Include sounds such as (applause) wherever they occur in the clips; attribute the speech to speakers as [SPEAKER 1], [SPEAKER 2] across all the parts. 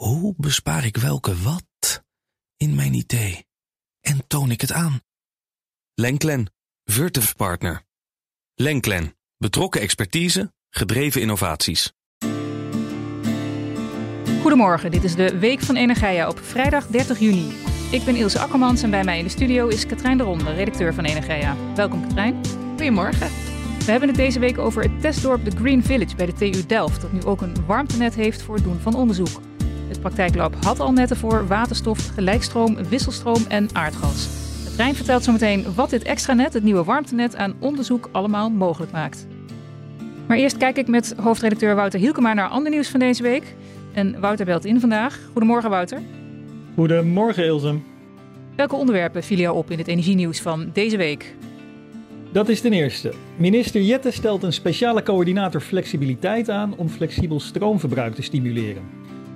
[SPEAKER 1] Hoe bespaar ik welke wat in mijn idee en toon ik het aan? Lenklen, Virtuf Partner. Lenklen, betrokken expertise, gedreven innovaties.
[SPEAKER 2] Goedemorgen, dit is de Week van Energia op vrijdag 30 juni. Ik ben Ilse Akkermans en bij mij in de studio is Katrijn de Ronde, redacteur van Energia. Welkom Katrijn.
[SPEAKER 3] Goedemorgen.
[SPEAKER 2] We hebben het deze week over het testdorp The Green Village bij de TU Delft, dat nu ook een warmtenet heeft voor het doen van onderzoek. Het praktijklab had al netten voor waterstof, gelijkstroom, wisselstroom en aardgas. Katrijn vertelt zometeen wat dit extra net, het nieuwe warmtenet, aan onderzoek allemaal mogelijk maakt. Maar eerst kijk ik met hoofdredacteur Wouter Hielkema naar ander nieuws van deze week. En Wouter belt in vandaag. Goedemorgen Wouter.
[SPEAKER 4] Goedemorgen Ilse.
[SPEAKER 2] Welke onderwerpen vielen jou op in het energienieuws van deze week?
[SPEAKER 4] Dat is ten eerste. Minister Jette stelt een speciale coördinator flexibiliteit aan om flexibel stroomverbruik te stimuleren.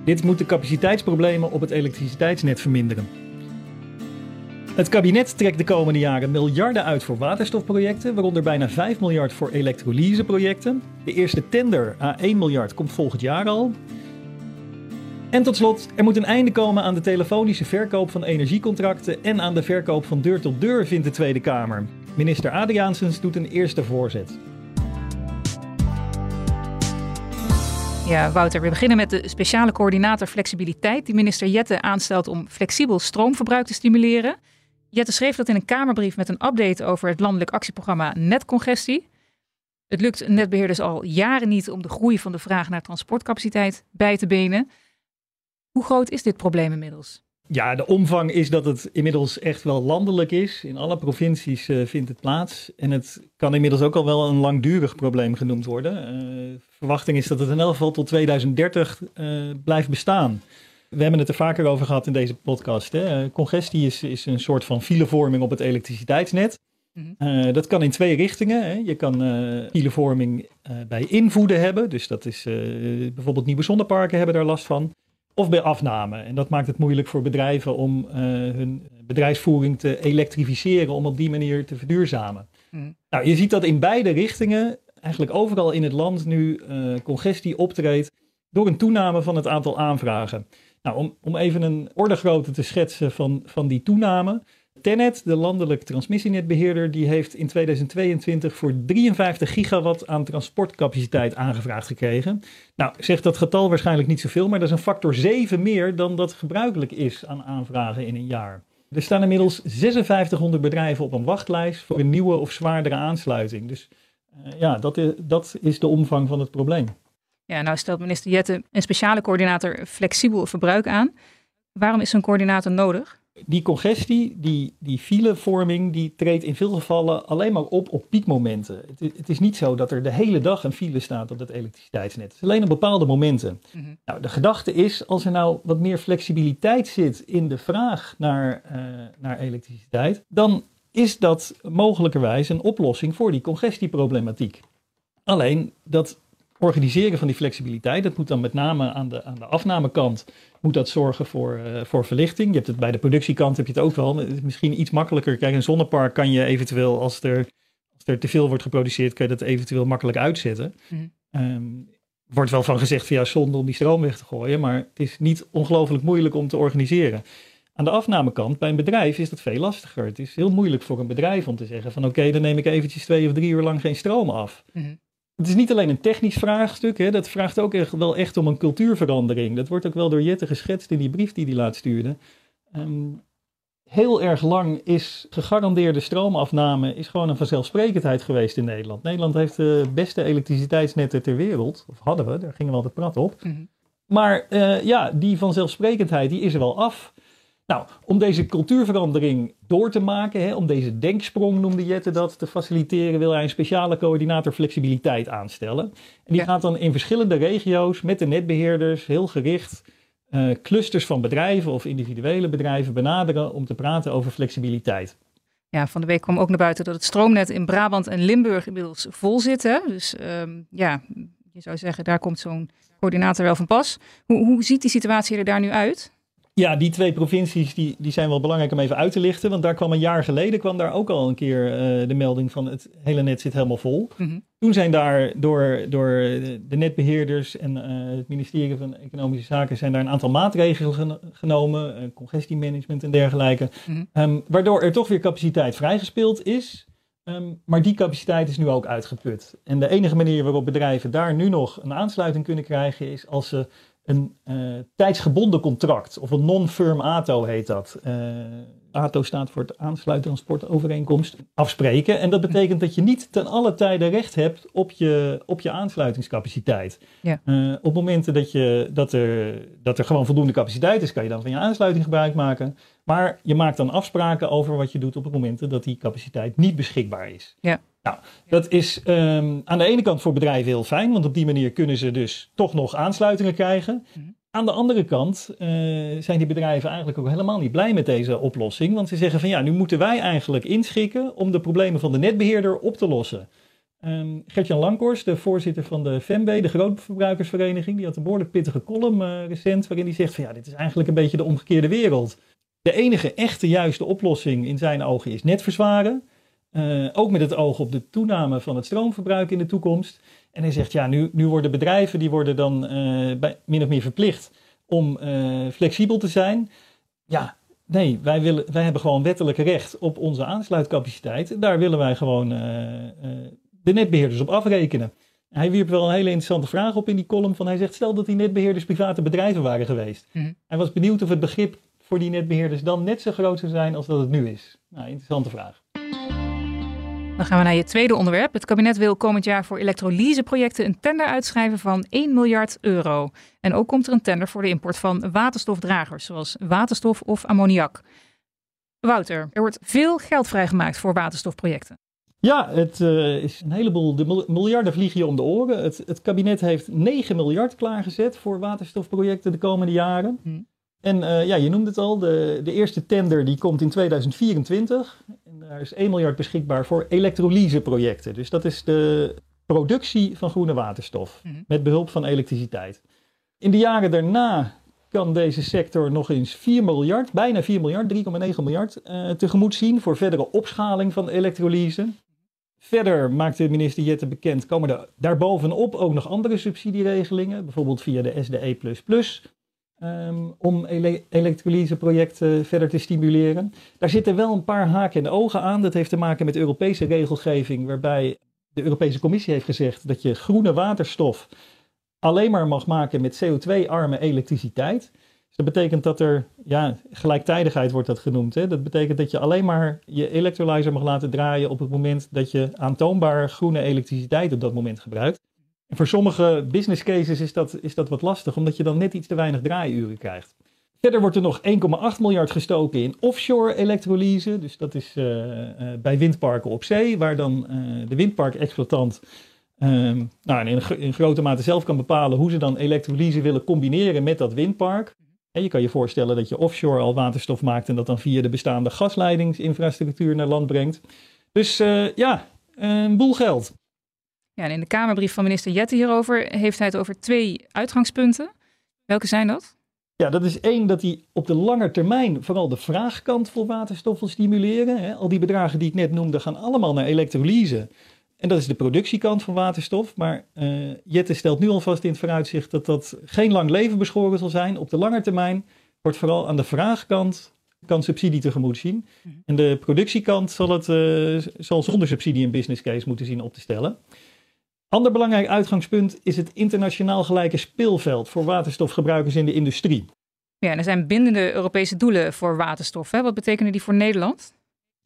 [SPEAKER 4] Dit moet de capaciteitsproblemen op het elektriciteitsnet verminderen. Het kabinet trekt de komende jaren miljarden uit voor waterstofprojecten, waaronder bijna 5 miljard voor elektrolyseprojecten. De eerste tender a 1 miljard komt volgend jaar al. En tot slot, er moet een einde komen aan de telefonische verkoop van energiecontracten en aan de verkoop van deur tot deur, vindt de Tweede Kamer. Minister Adriaansens doet een eerste voorzet.
[SPEAKER 2] Ja, Wouter, we beginnen met de speciale coördinator flexibiliteit die minister Jette aanstelt om flexibel stroomverbruik te stimuleren. Jette schreef dat in een Kamerbrief met een update over het landelijk actieprogramma Netcongestie. Het lukt netbeheerders al jaren niet om de groei van de vraag naar transportcapaciteit bij te benen. Hoe groot is dit probleem inmiddels?
[SPEAKER 4] Ja, de omvang is dat het inmiddels echt wel landelijk is. In alle provincies uh, vindt het plaats. En het kan inmiddels ook al wel een langdurig probleem genoemd worden. Uh, verwachting is dat het in elk geval tot 2030 uh, blijft bestaan. We hebben het er vaker over gehad in deze podcast. Hè. Congestie is, is een soort van filevorming op het elektriciteitsnet. -hmm. dat kan in twee richtingen. Hè. Je kan filevorming bij invoeden hebben. Dus dat is bijvoorbeeld nieuwe zonneparken hebben daar last van of bij afname. En dat maakt het moeilijk voor bedrijven om uh, hun bedrijfsvoering te elektrificeren, om op die manier te verduurzamen. Mm. Nou, je ziet dat in beide richtingen, eigenlijk overal in het land, nu uh, congestie optreedt door een toename van het aantal aanvragen. Nou, om, om even een ordegrootte te schetsen van, van die toename. Tenet, de landelijk transmissienetbeheerder, die heeft in 2022 voor 53 gigawatt aan transportcapaciteit aangevraagd gekregen. Nou, zegt dat getal waarschijnlijk niet zoveel, maar dat is een factor 7 meer dan dat gebruikelijk is aan aanvragen in een jaar. Er staan inmiddels 5600 bedrijven op een wachtlijst voor een nieuwe of zwaardere aansluiting. Dus uh, ja, dat is, dat is de omvang van het probleem.
[SPEAKER 2] Ja, nou stelt minister Jette een speciale coördinator flexibel verbruik aan. Waarom is zo'n coördinator nodig?
[SPEAKER 4] Die congestie, die, die filevorming, die treedt in veel gevallen alleen maar op op piekmomenten. Het, het, is niet zo dat er de hele dag een file staat op het elektriciteitsnet. Het is alleen op bepaalde momenten. Mm -hmm. Nou, de gedachte is, als er nou wat meer flexibiliteit zit in de vraag naar, uh, naar elektriciteit, dan is dat mogelijkerwijs een oplossing voor die congestieproblematiek. Alleen dat organiseren van die flexibiliteit, dat moet dan met name aan de, aan de afnamekant, moet dat zorgen voor, uh, voor verlichting. Je hebt het bij de productiekant heb je het ook wel. Misschien iets makkelijker. Kijk, een zonnepark kan je eventueel, als er, als er te veel wordt geproduceerd, kan je dat eventueel makkelijk uitzetten. Mm. Um, wordt wel van gezegd via zonde om die stroom weg te gooien, maar het is niet ongelooflijk moeilijk om te organiseren. Aan de afnamekant, bij een bedrijf is dat veel lastiger. Het is heel moeilijk voor een bedrijf om te zeggen van oké, okay, dan neem ik eventjes twee of drie uur lang geen stroom af. Mm. Het is niet alleen een technisch vraagstuk, hè, dat vraagt ook echt, wel echt om een cultuurverandering. Dat wordt ook wel door Jette geschetst in die brief die hij laat sturen. Um, heel erg lang is gegarandeerde stroomafname is gewoon een vanzelfsprekendheid geweest in Nederland. Nederland heeft de beste elektriciteitsnetten ter wereld, of hadden we, daar gingen we altijd prat op. Mm -hmm. Maar uh, ja, die vanzelfsprekendheid die is er wel af. Nou, om deze cultuurverandering door te maken, hè, om deze denksprong noemde Jette dat, te faciliteren, wil hij een speciale coördinator flexibiliteit aanstellen. En die ja. gaat dan in verschillende regio's met de netbeheerders heel gericht uh, clusters van bedrijven of individuele bedrijven benaderen om te praten over flexibiliteit.
[SPEAKER 2] Ja, van de week kwam ook naar buiten dat het stroomnet in Brabant en Limburg inmiddels vol zit. Hè? Dus um, ja, je zou zeggen, daar komt zo'n coördinator wel van pas. Hoe, hoe ziet die situatie er daar nu uit?
[SPEAKER 4] Ja, die twee provincies die, die zijn wel belangrijk om even uit te lichten. Want daar kwam een jaar geleden kwam daar ook al een keer uh, de melding van het hele net zit helemaal vol. Mm Toen zijn daar door, door de netbeheerders en uh, het ministerie van Economische Zaken zijn daar een aantal maatregelen gen genomen. Uh, congestiemanagement en dergelijke. Mm um, waardoor er toch weer capaciteit vrijgespeeld is. Um, maar die capaciteit is nu ook uitgeput. En de enige manier waarop bedrijven daar nu nog een aansluiting kunnen krijgen is als ze een uh, tijdsgebonden contract, of een non-firm ATO heet dat. Uh, ATO staat voor het aansluiten transportovereenkomst, afspreken. En dat betekent dat je niet ten alle tijde recht hebt op je, op je aansluitingscapaciteit. Ja. Uh, op momenten dat, je, dat, er, dat er gewoon voldoende capaciteit is, kan je dan van je aansluiting gebruik maken. Maar je maakt dan afspraken over wat je doet op het momenten dat die capaciteit niet beschikbaar is. Ja. Nou, dat is um, aan de ene kant voor bedrijven heel fijn, want op die manier kunnen ze dus toch nog aansluitingen krijgen. -hmm. Aan de andere kant uh, zijn die bedrijven eigenlijk ook helemaal niet blij met deze oplossing, want ze zeggen van ja, nu moeten wij eigenlijk inschikken om de problemen van de netbeheerder op te lossen. Um, Gertjan Lankhorst, de voorzitter van de FEMB, de Grootverbruikersvereniging, die had een behoorlijk pittige column uh, recent waarin hij zegt van ja, dit is eigenlijk een beetje de omgekeerde wereld. De enige echte juiste oplossing in zijn ogen is net verzwaren. Uh, ook met het oog op de toename van het stroomverbruik in de toekomst. En hij zegt, ja, nu, nu worden bedrijven die worden dan uh, bij, min of meer verplicht om uh, flexibel te zijn. Ja, nee, wij, willen, wij hebben gewoon wettelijk recht op onze aansluitcapaciteit. Daar willen wij gewoon de netbeheerders op afrekenen. Hij wierp wel een hele interessante vraag op in die column. Van hij zegt, stel dat die netbeheerders private bedrijven waren geweest. Mm -hmm. Hij was benieuwd of het begrip voor die netbeheerders dan net zo groot zou zijn als dat het nu is. Nou, interessante vraag.
[SPEAKER 2] Dan gaan we naar je tweede onderwerp. Het kabinet wil komend jaar voor elektrolyseprojecten een tender uitschrijven van 1 miljard euro. En ook komt er een tender voor de import van waterstofdragers, zoals waterstof of ammoniak. Wouter, er wordt veel geld vrijgemaakt voor waterstofprojecten.
[SPEAKER 4] Ja, het uh, is een heleboel. De miljarden vliegen je om de oren. Het, het, kabinet heeft 9 miljard klaargezet voor waterstofprojecten de komende jaren. Hm. En uh, ja, je noemde het al, de, de eerste tender die komt in 2024. En daar is 1 miljard beschikbaar voor elektrolyseprojecten. Dus dat is de productie van groene waterstof mm -hmm. met behulp van elektriciteit. In de jaren daarna kan deze sector nog eens 4 miljard, bijna 4 miljard, 3,9 miljard uh, tegemoet zien voor verdere opschaling van elektrolyse. Verder maakt de minister Jette bekend, komen er daarbovenop ook nog andere subsidieregelingen, bijvoorbeeld via de SDE Um, om ele elektrolyseprojecten verder te stimuleren. Daar zitten wel een paar haken en ogen aan. Dat heeft te maken met Europese regelgeving, waarbij de Europese Commissie heeft gezegd dat je groene waterstof alleen maar mag maken met CO2-arme elektriciteit. Dus dat betekent dat er, ja, gelijktijdigheid wordt dat genoemd. Hè? Dat betekent dat je alleen maar je electrolyzer mag laten draaien op het moment dat je aantoonbaar groene elektriciteit op dat moment gebruikt. En voor sommige business cases is dat, is dat wat lastig, omdat je dan net iets te weinig draaiuren krijgt. Verder wordt er nog 1,8 miljard gestoken in offshore elektrolyse. Dus dat is uh, uh, bij windparken op zee, waar dan uh, de windparkexploitant nou, in, in, grote mate zelf kan bepalen hoe ze dan elektrolyse willen combineren met dat windpark. En je kan je voorstellen dat je offshore al waterstof maakt en dat dan via de bestaande gasleidingsinfrastructuur naar land brengt. Dus ja, een boel geld.
[SPEAKER 2] Ja, en in de Kamerbrief van minister Jette hierover heeft hij het over twee uitgangspunten. Welke zijn dat?
[SPEAKER 4] Ja, dat is één dat hij op de lange termijn vooral de vraagkant voor waterstof wil stimuleren. Al die bedragen die ik net noemde gaan allemaal naar elektrolyse. En dat is de productiekant van waterstof. Maar uh, Jette stelt nu alvast in het vooruitzicht dat dat geen lang leven beschoren zal zijn. Op de lange termijn wordt vooral aan de vraagkant kan subsidie tegemoet zien. Mhm. En de productiekant zal, het, uh, zal zonder subsidie een business case moeten zien op te stellen. Ander belangrijk uitgangspunt is het internationaal gelijke speelveld voor waterstofgebruikers in de industrie.
[SPEAKER 2] Ja, en er zijn bindende Europese doelen voor waterstof. Hè? Wat betekenen die voor Nederland?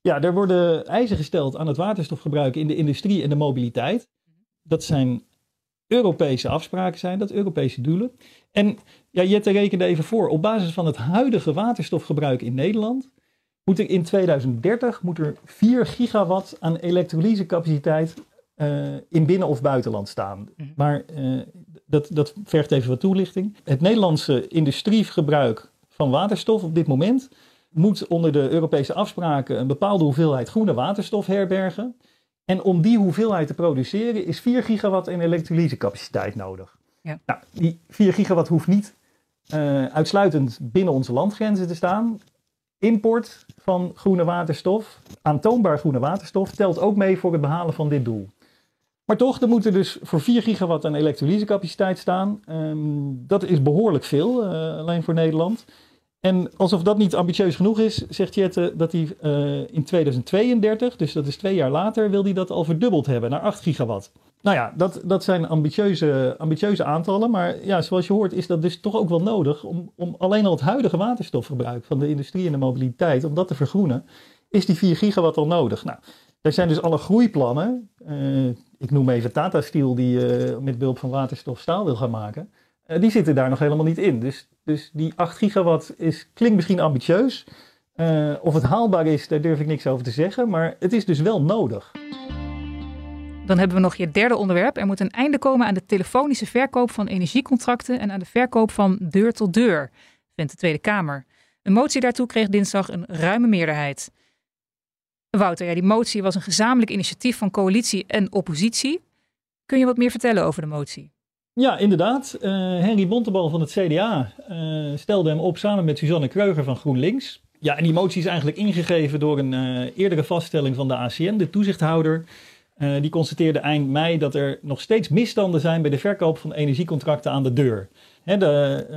[SPEAKER 4] Ja, er worden eisen gesteld aan het waterstofgebruik in de industrie en de mobiliteit. Dat zijn Europese afspraken, zijn dat Europese doelen. En ja, Jette rekende even voor, op basis van het huidige waterstofgebruik in Nederland moet er in 2030 moet er 4 gigawatt aan elektrolysecapaciteit uh, in binnen- of buitenland staan. Mhm. Maar uh, dat, dat vergt even wat toelichting. Het Nederlandse industriegebruik van waterstof op dit moment moet onder de Europese afspraken een bepaalde hoeveelheid groene waterstof herbergen. En om die hoeveelheid te produceren is 4 gigawatt in elektrolysecapaciteit nodig. Ja. Nou, die 4 gigawatt hoeft niet uh, uitsluitend binnen onze landgrenzen te staan. Import van groene waterstof, aantoonbaar groene waterstof, telt ook mee voor het behalen van dit doel. Maar toch, er moet er dus voor 4 gigawatt aan elektrolysecapaciteit staan. Um, dat is behoorlijk veel, uh, alleen voor Nederland. En alsof dat niet ambitieus genoeg is, zegt Jette dat hij uh, in 2032, dus dat is twee jaar later, wil hij dat al verdubbeld hebben naar 8 gigawatt. Nou ja, dat, dat zijn ambitieuze, ambitieuze aantallen. Maar ja, zoals je hoort is dat dus toch ook wel nodig om, om alleen al het huidige waterstofverbruik van de industrie en de mobiliteit, om dat te vergroenen, is die 4 gigawatt al nodig. Nou, er zijn dus alle groeiplannen. Uh, ik noem even Tata Steel die uh, met behulp van waterstof staal wil gaan maken. Uh, die zitten daar nog helemaal niet in. Dus, dus die 8 gigawatt is, klinkt misschien ambitieus. of het haalbaar is, daar durf ik niks over te zeggen. Maar het is dus wel nodig.
[SPEAKER 2] Dan hebben we nog je derde onderwerp. Er moet een einde komen aan de telefonische verkoop van energiecontracten en aan de verkoop van deur tot deur, vindt de Tweede Kamer. Een motie daartoe kreeg dinsdag een ruime meerderheid. Wouter, ja, die motie was een gezamenlijk initiatief van coalitie en oppositie. Kun je wat meer vertellen over de motie?
[SPEAKER 4] Ja, inderdaad. Uh, Henry Bontebal van het CDA eh, stelde hem op samen met Suzanne Kreuger van GroenLinks. Ja, en die motie is eigenlijk ingegeven door een uh, eerdere vaststelling van de ACM, de toezichthouder. Uh, die constateerde eind mei dat er nog steeds misstanden zijn bij de verkoop van energiecontracten aan de deur. Hè, de, uh,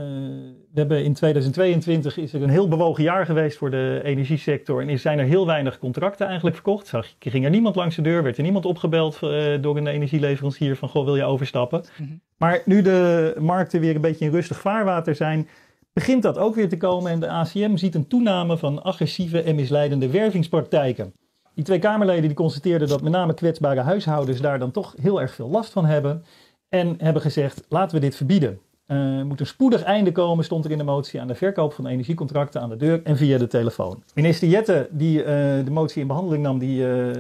[SPEAKER 4] we hebben in 2022 is er een heel bewogen jaar geweest voor de energiesector en is, zijn er heel weinig contracten eigenlijk verkocht. Zag, ging er niemand langs de deur, werd er niemand opgebeld uh, door een energieleverancier van goh wil je overstappen. Mm -hmm. Maar nu de markten weer een beetje in rustig vaarwater zijn, begint dat ook weer te komen en de ACM ziet een toename van agressieve en misleidende wervingspraktijken. Die twee Kamerleden die constateerden dat met name kwetsbare huishoudens daar dan toch heel erg veel last van hebben. En hebben gezegd, laten we dit verbieden. Uh, moet een spoedig einde komen, stond er in de motie, aan de verkoop van energiecontracten aan de deur en via de telefoon. Minister Jette, die uh, de motie in behandeling nam, die uh,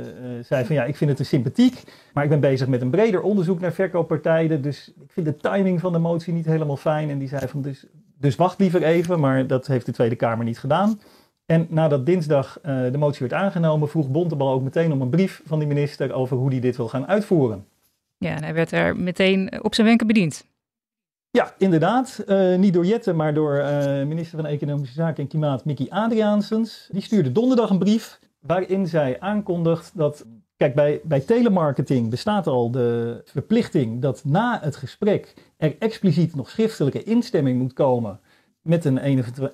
[SPEAKER 4] zei van ja, ik vind het te sympathiek, maar ik ben bezig met een breder onderzoek naar verkooppartijen, dus ik vind de timing van de motie niet helemaal fijn. En die zei van dus, dus wacht liever even, maar dat heeft de Tweede Kamer niet gedaan. En nadat dinsdag uh, de motie werd aangenomen, vroeg Bontebal ook meteen om een brief van de minister over hoe hij dit wil gaan uitvoeren.
[SPEAKER 2] Ja, en hij werd er meteen op zijn wenken bediend.
[SPEAKER 4] Ja, inderdaad. Uh, niet door Jette, maar door uh, minister van Economische Zaken en Klimaat, Mickey Adriaansens. Die stuurde donderdag een brief waarin zij aankondigt dat, kijk, bij, bij telemarketing bestaat al de verplichting dat na het gesprek er expliciet nog schriftelijke instemming moet komen met een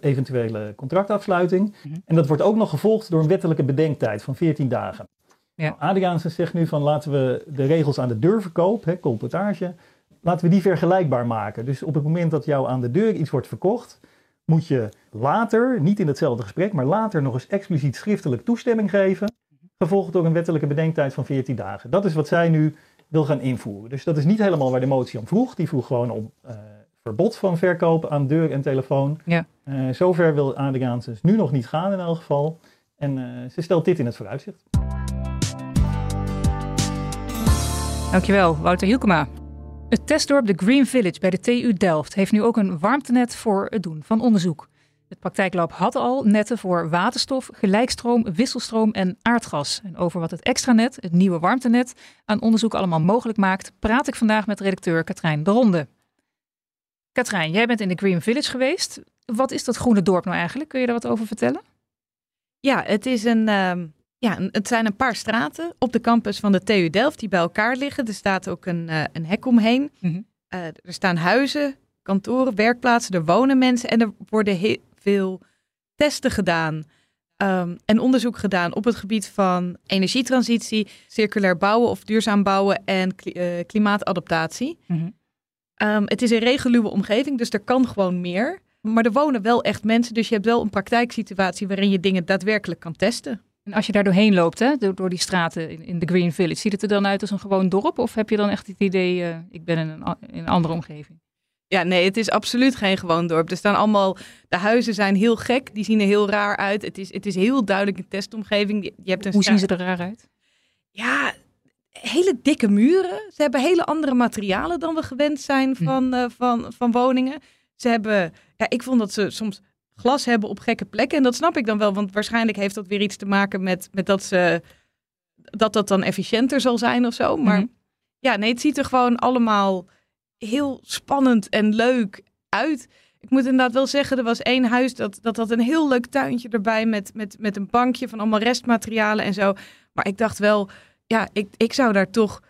[SPEAKER 4] eventuele contractafsluiting. Mhm. En dat wordt ook nog gevolgd door een wettelijke bedenktijd van 14 dagen. Ja. Nou, zegt nu van laten we de regels aan de deurverkoop, hè, colportage, laten we die vergelijkbaar maken. Dus op het moment dat jou aan de deur iets wordt verkocht, moet je later, niet in hetzelfde gesprek, maar later nog eens expliciet schriftelijk toestemming geven, gevolgd door een wettelijke bedenktijd van 14 dagen. Dat is wat zij nu wil gaan invoeren. Dus dat is niet helemaal waar de motie om vroeg. Die vroeg gewoon om uh, verbod van verkoop aan deur en telefoon. Ja. Uh, zover wil Adriaansens nu nog niet gaan in elk geval. En uh, ze stelt dit in het vooruitzicht.
[SPEAKER 2] Dankjewel, Wouter Hielkema. Het testdorp de Green Village bij de TU Delft heeft nu ook een warmtenet voor het doen van onderzoek. Het praktijklab had al netten voor waterstof, gelijkstroom, wisselstroom en aardgas. En over wat het extranet, het nieuwe warmtenet, aan onderzoek allemaal mogelijk maakt, praat ik vandaag met redacteur Katrijn de Ronde. Katrijn, jij bent in de Green Village geweest. Wat is dat groene dorp nou eigenlijk? Kun je daar wat over vertellen?
[SPEAKER 3] Ja, het, is een, uh, ja, het zijn een paar straten op de campus van de TU Delft die bij elkaar liggen. Er staat ook een, uh, een hek omheen. Mm -hmm. uh, er staan huizen, kantoren, werkplaatsen, er wonen mensen en er worden heel veel testen gedaan. Um, en onderzoek gedaan op het gebied van energietransitie, circulair bouwen of duurzaam bouwen en kli uh, klimaatadaptatie. Mm -hmm. Um, het is een reguliere omgeving, dus er kan gewoon meer. Maar er wonen wel echt mensen, dus je hebt wel een praktijksituatie waarin je dingen daadwerkelijk kan testen.
[SPEAKER 2] En als je daar doorheen loopt, hè, door, door die straten in, in, de Green Village, ziet het er dan uit als een gewoon dorp? Of heb je dan echt het idee, uh, ik ben in een, in een andere omgeving?
[SPEAKER 3] Ja, nee, het is absoluut geen gewoon dorp. Er staan allemaal, de huizen zijn heel gek, die zien er heel raar uit. Het is, het is heel duidelijk een testomgeving. Je hebt een
[SPEAKER 2] Hoe zien ze er raar uit?
[SPEAKER 3] Ja, hele dikke muren. Ze hebben hele andere materialen dan we gewend zijn hm. van, uh, van, van woningen. Ze hebben, ja, ik vond dat ze soms glas hebben op gekke plekken. En dat snap ik dan wel, want waarschijnlijk heeft dat weer iets te maken met, met dat ze dat dat dan efficiënter zal zijn of zo. Maar mm. ja, nee, het ziet er gewoon allemaal heel spannend en leuk uit. ik moet inderdaad wel zeggen, er was één huis dat, dat had een heel leuk tuintje erbij met, met, met een bankje van allemaal restmaterialen en zo. Maar ik dacht wel, ja, ik, ik zou daar toch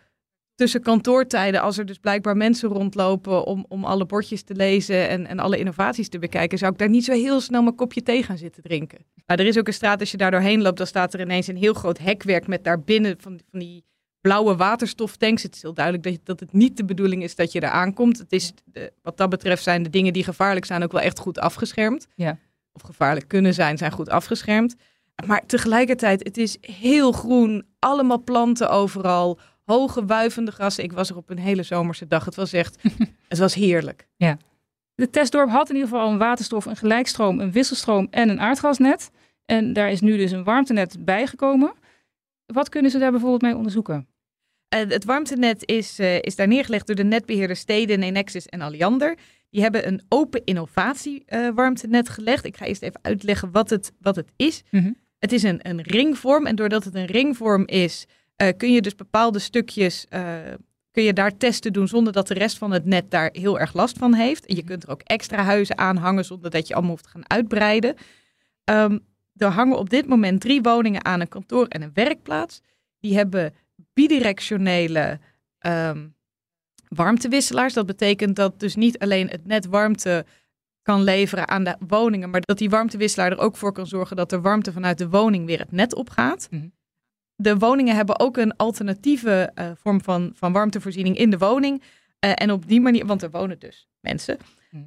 [SPEAKER 3] tussen kantoortijden, als er dus blijkbaar mensen rondlopen om, om alle bordjes te lezen en, en alle innovaties te bekijken, zou ik daar niet zo heel snel mijn kopje thee gaan zitten drinken. Maar er is ook een straat, als je daar doorheen loopt, dan staat er ineens een heel groot hekwerk met daarbinnen van, van die blauwe waterstoftanks. Het is heel duidelijk dat, dat het niet de bedoeling is dat je er aankomt. Het is, wat dat betreft zijn de dingen die gevaarlijk zijn ook wel echt goed afgeschermd.
[SPEAKER 2] Ja.
[SPEAKER 3] Of gevaarlijk kunnen zijn, zijn goed afgeschermd. Maar tegelijkertijd, het is heel groen. Allemaal planten overal. Hoge wuivende grassen. Ik was er op een hele zomerse dag. Het was echt, (laughs) het was heerlijk.
[SPEAKER 2] Ja. De testdorp had in ieder geval een waterstof, een gelijkstroom, een wisselstroom en een aardgasnet. En daar is nu dus een warmtenet bijgekomen. Wat kunnen ze daar bijvoorbeeld mee onderzoeken?
[SPEAKER 3] Uh, het warmtenet is, uh, is daar neergelegd door de netbeheerder Steden, Enexis en Alliander. Die hebben een open innovatie uh, warmtenet gelegd. Ik ga eerst even uitleggen wat het, wat het is.
[SPEAKER 2] Mm -hmm.
[SPEAKER 3] Het is een, een ringvorm en doordat het een ringvorm is, kun je dus bepaalde stukjes kun je daar testen doen zonder dat de rest van het net daar heel erg last van heeft. En je kunt er ook extra huizen aan hangen zonder dat je allemaal hoeft te gaan uitbreiden. Um, er hangen op dit moment drie woningen aan een kantoor en een werkplaats. Die hebben bidirectionele um, warmtewisselaars. Dat betekent dat dus niet alleen het net warmte kan leveren aan de woningen, maar dat die warmtewisselaar er ook voor kan zorgen dat de warmte vanuit de woning weer het net opgaat.
[SPEAKER 2] Mhm.
[SPEAKER 3] De woningen hebben ook een alternatieve uh, vorm van, van warmtevoorziening in de woning. Uh, en op die manier, want er wonen dus mensen,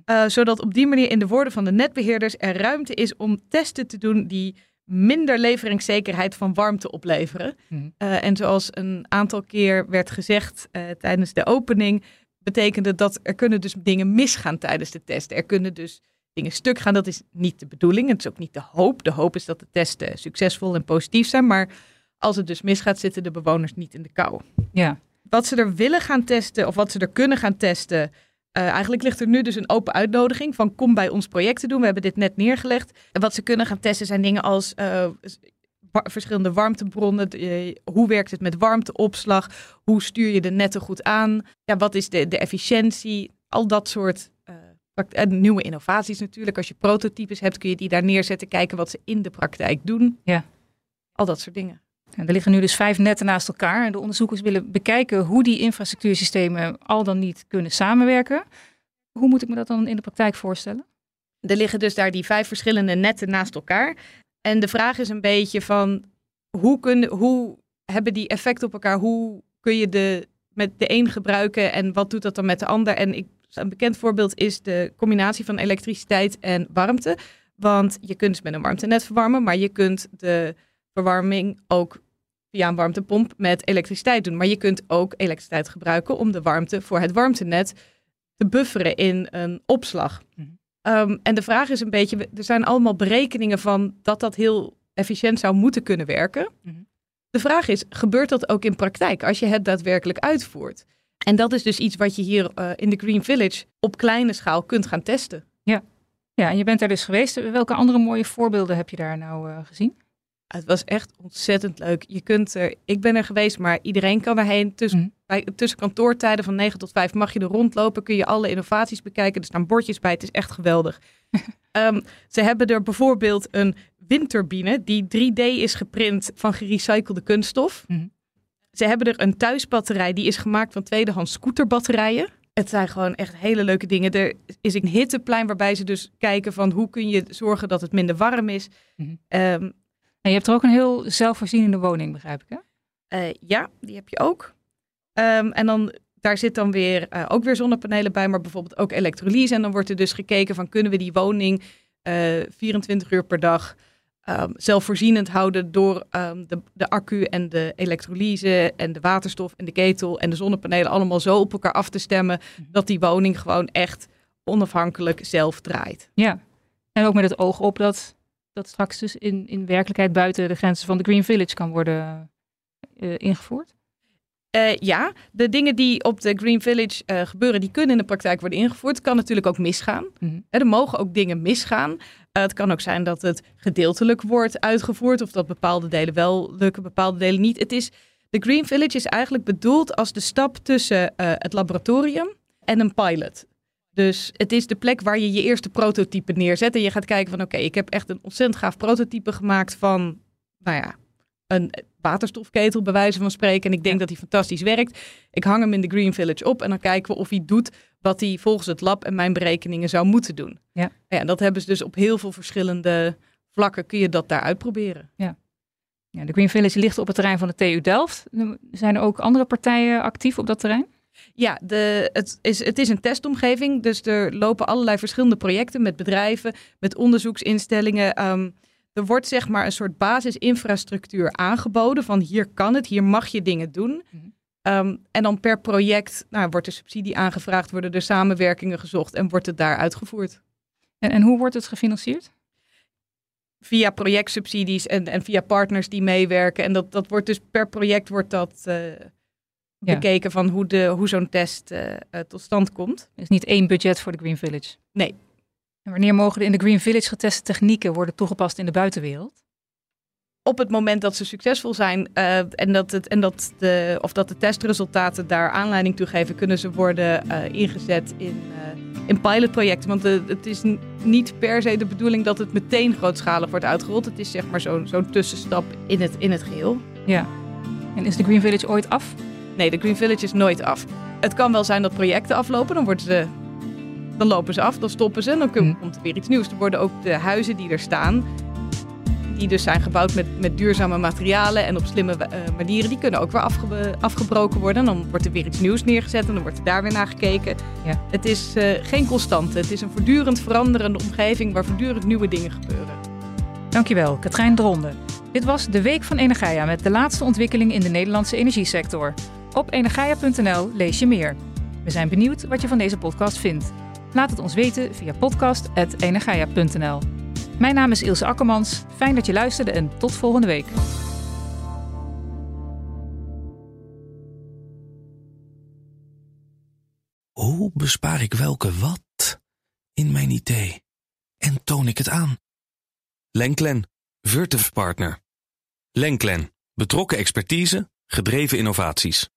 [SPEAKER 3] uh, zodat op die manier in de woorden van de netbeheerders er ruimte is om testen te doen die minder leveringszekerheid van warmte opleveren.
[SPEAKER 2] Mm.
[SPEAKER 3] Uh, en zoals een aantal keer werd gezegd tijdens de opening, betekende dat er kunnen dus dingen misgaan tijdens de test. Er kunnen dus dingen stuk gaan. Dat is niet de bedoeling. Het is ook niet de hoop. De hoop is dat de testen succesvol en positief zijn. Maar als het dus misgaat, zitten de bewoners niet in de kou.
[SPEAKER 2] Ja.
[SPEAKER 3] Wat ze er willen gaan testen of wat ze er kunnen gaan testen. Uh, eigenlijk ligt er nu dus een open uitnodiging van kom bij ons project te doen. We hebben dit net neergelegd. En wat ze kunnen gaan testen zijn dingen als uh, wa verschillende warmtebronnen. Uh, hoe werkt het met warmteopslag? Hoe stuur je de netten goed aan? Ja, wat is de, de efficiëntie? Al dat soort en nieuwe innovaties natuurlijk. Als je prototypes hebt, kun je die daar neerzetten. Kijken wat ze in de praktijk doen.
[SPEAKER 2] Ja.
[SPEAKER 3] Al dat soort dingen.
[SPEAKER 2] En er liggen nu dus vijf netten naast elkaar. En de onderzoekers willen bekijken hoe die infrastructuursystemen al dan niet kunnen samenwerken. Hoe moet ik me dat dan in de praktijk voorstellen?
[SPEAKER 3] Er liggen dus daar die vijf verschillende netten naast elkaar. En de vraag is een beetje van hoe, kunnen, hoe hebben die effect op elkaar? Hoe kun je de, met de een gebruiken en wat doet dat dan met de ander? En ik, een bekend voorbeeld is de combinatie van elektriciteit en warmte. Want je kunt dus met een warmtenet verwarmen, maar je kunt de verwarming ook via een warmtepomp met elektriciteit doen. Maar je kunt ook elektriciteit gebruiken om de warmte voor het warmtenet te bufferen in een opslag.
[SPEAKER 2] -hmm.
[SPEAKER 3] Um, en de vraag is een beetje, er zijn allemaal berekeningen van dat dat heel efficiënt zou moeten kunnen werken.
[SPEAKER 2] Mm -hmm.
[SPEAKER 3] De vraag is, gebeurt dat ook in praktijk als je het daadwerkelijk uitvoert? En dat is dus iets wat je hier uh, in de Green Village op kleine schaal kunt gaan testen.
[SPEAKER 2] Ja. ja, en je bent daar dus geweest. Welke andere mooie voorbeelden heb je daar nou uh, gezien?
[SPEAKER 3] Het was echt ontzettend leuk. Je kunt er, ik ben er geweest, maar iedereen kan erheen. Tussen,
[SPEAKER 2] Mhm.
[SPEAKER 3] mm. bij, tussen kantoortijden van 9 tot 5 mag je er rondlopen. Kun je alle innovaties bekijken. Er staan bordjes bij. Het is echt geweldig. um, (laughs) ze hebben er bijvoorbeeld een windturbine die 3D is geprint van gerecyclede kunststof.
[SPEAKER 2] Mm.
[SPEAKER 3] Ze hebben er een thuisbatterij die is gemaakt van tweedehands scooterbatterijen. Het zijn gewoon echt hele leuke dingen. Er is een hitteplein waarbij ze dus kijken van hoe kun je zorgen dat het minder warm is.
[SPEAKER 2] Mhm.
[SPEAKER 3] Um,
[SPEAKER 2] en je hebt er ook een heel zelfvoorzienende woning, begrijp ik hè?
[SPEAKER 3] Uh, ja, die heb je ook. Um, en dan, daar zit dan weer uh, ook weer zonnepanelen bij, maar bijvoorbeeld ook elektrolyse. En dan wordt er dus gekeken van kunnen we die woning uh, 24 uur per dag um, zelfvoorzienend houden door um, de, de accu en de elektrolyse en de waterstof en de ketel en de zonnepanelen allemaal zo op elkaar af te stemmen dat die woning gewoon echt onafhankelijk zelf draait.
[SPEAKER 2] Ja, en ook met het oog op dat dat straks dus in, in werkelijkheid buiten de grenzen van de Green Village kan worden uh, ingevoerd?
[SPEAKER 3] Uh, ja, de dingen die op de Green Village uh, gebeuren, die kunnen in de praktijk worden ingevoerd. Het kan natuurlijk ook misgaan.
[SPEAKER 2] Mm -hmm.
[SPEAKER 3] Er mogen ook dingen misgaan. het kan ook zijn dat het gedeeltelijk wordt uitgevoerd of dat bepaalde delen wel lukken, bepaalde delen niet. Het is, de Green Village is eigenlijk bedoeld als de stap tussen het laboratorium en een pilot. Dus het is de plek waar je je eerste prototype neerzet. En je gaat kijken van oké, ik heb echt een ontzettend gaaf prototype gemaakt van, nou ja, een waterstofketel bij wijze van spreken. En ik denk dat hij fantastisch werkt. Ik hang hem in de Green Village op en dan kijken we of hij doet wat hij volgens het lab en mijn berekeningen zou moeten doen.
[SPEAKER 2] Ja.
[SPEAKER 3] ja dat hebben ze dus op heel veel verschillende vlakken kun je dat daar uitproberen.
[SPEAKER 2] Ja. Ja, de Green Village ligt op het terrein van de TU Delft. Zijn er ook andere partijen actief op dat terrein?
[SPEAKER 3] Ja, de, het, is, het is een testomgeving. Dus er lopen allerlei verschillende projecten met bedrijven, met onderzoeksinstellingen. Ehm, er wordt zeg maar een soort basisinfrastructuur aangeboden van hier kan het, hier mag je dingen doen. Mhm. Ehm, en dan per project nou, wordt er subsidie aangevraagd, worden er samenwerkingen gezocht en wordt het daar uitgevoerd.
[SPEAKER 2] En, en hoe wordt het gefinancierd?
[SPEAKER 3] Via projectsubsidies en, en via partners die meewerken. En dat, dat wordt dus per project wordt dat uh, bekeken van hoe, de, hoe zo'n test uh, tot stand komt.
[SPEAKER 2] Er is niet één budget voor de Green Village?
[SPEAKER 3] Nee,
[SPEAKER 2] en wanneer mogen de in de Green Village geteste technieken worden toegepast in de buitenwereld?
[SPEAKER 3] Op het moment dat ze succesvol zijn uh, en, dat het, en dat de, of dat de testresultaten daar aanleiding toe geven, kunnen ze worden ingezet in, in pilotprojecten. Want het is niet per se de bedoeling dat het meteen grootschalig wordt uitgerold. Het is zeg maar zo'n zo'n tussenstap in het, in het geheel.
[SPEAKER 2] Ja. En is de Green Village ooit af?
[SPEAKER 3] Nee, de Green Village is nooit af. Het kan wel zijn dat projecten aflopen, dan worden ze dan lopen ze af, dan stoppen ze en dan hm. komt er weer iets nieuws. Er worden ook de huizen die er staan, die dus zijn gebouwd met, met duurzame materialen en op slimme uh, manieren, die kunnen ook weer afgebroken worden. En dan wordt er weer iets nieuws neergezet en dan wordt er daar weer naar gekeken. Ja. Het is uh, geen constante. Het is een voortdurend veranderende omgeving waar voortdurend nieuwe dingen gebeuren.
[SPEAKER 2] Dankjewel, Katrijn Dronde. Dit was de Week van Energia met de laatste ontwikkeling in de Nederlandse energiesector. Op energia.nl lees je meer. We zijn benieuwd wat je van deze podcast vindt. Laat het ons weten via podcast.energia.nl. Mijn naam is Ilse Akkermans. Fijn dat je luisterde en tot volgende week.
[SPEAKER 1] Hoe bespaar ik welke wat in mijn idee en toon ik het aan? Lenklen, Virtuf Partner. Lenklen, betrokken expertise, gedreven innovaties.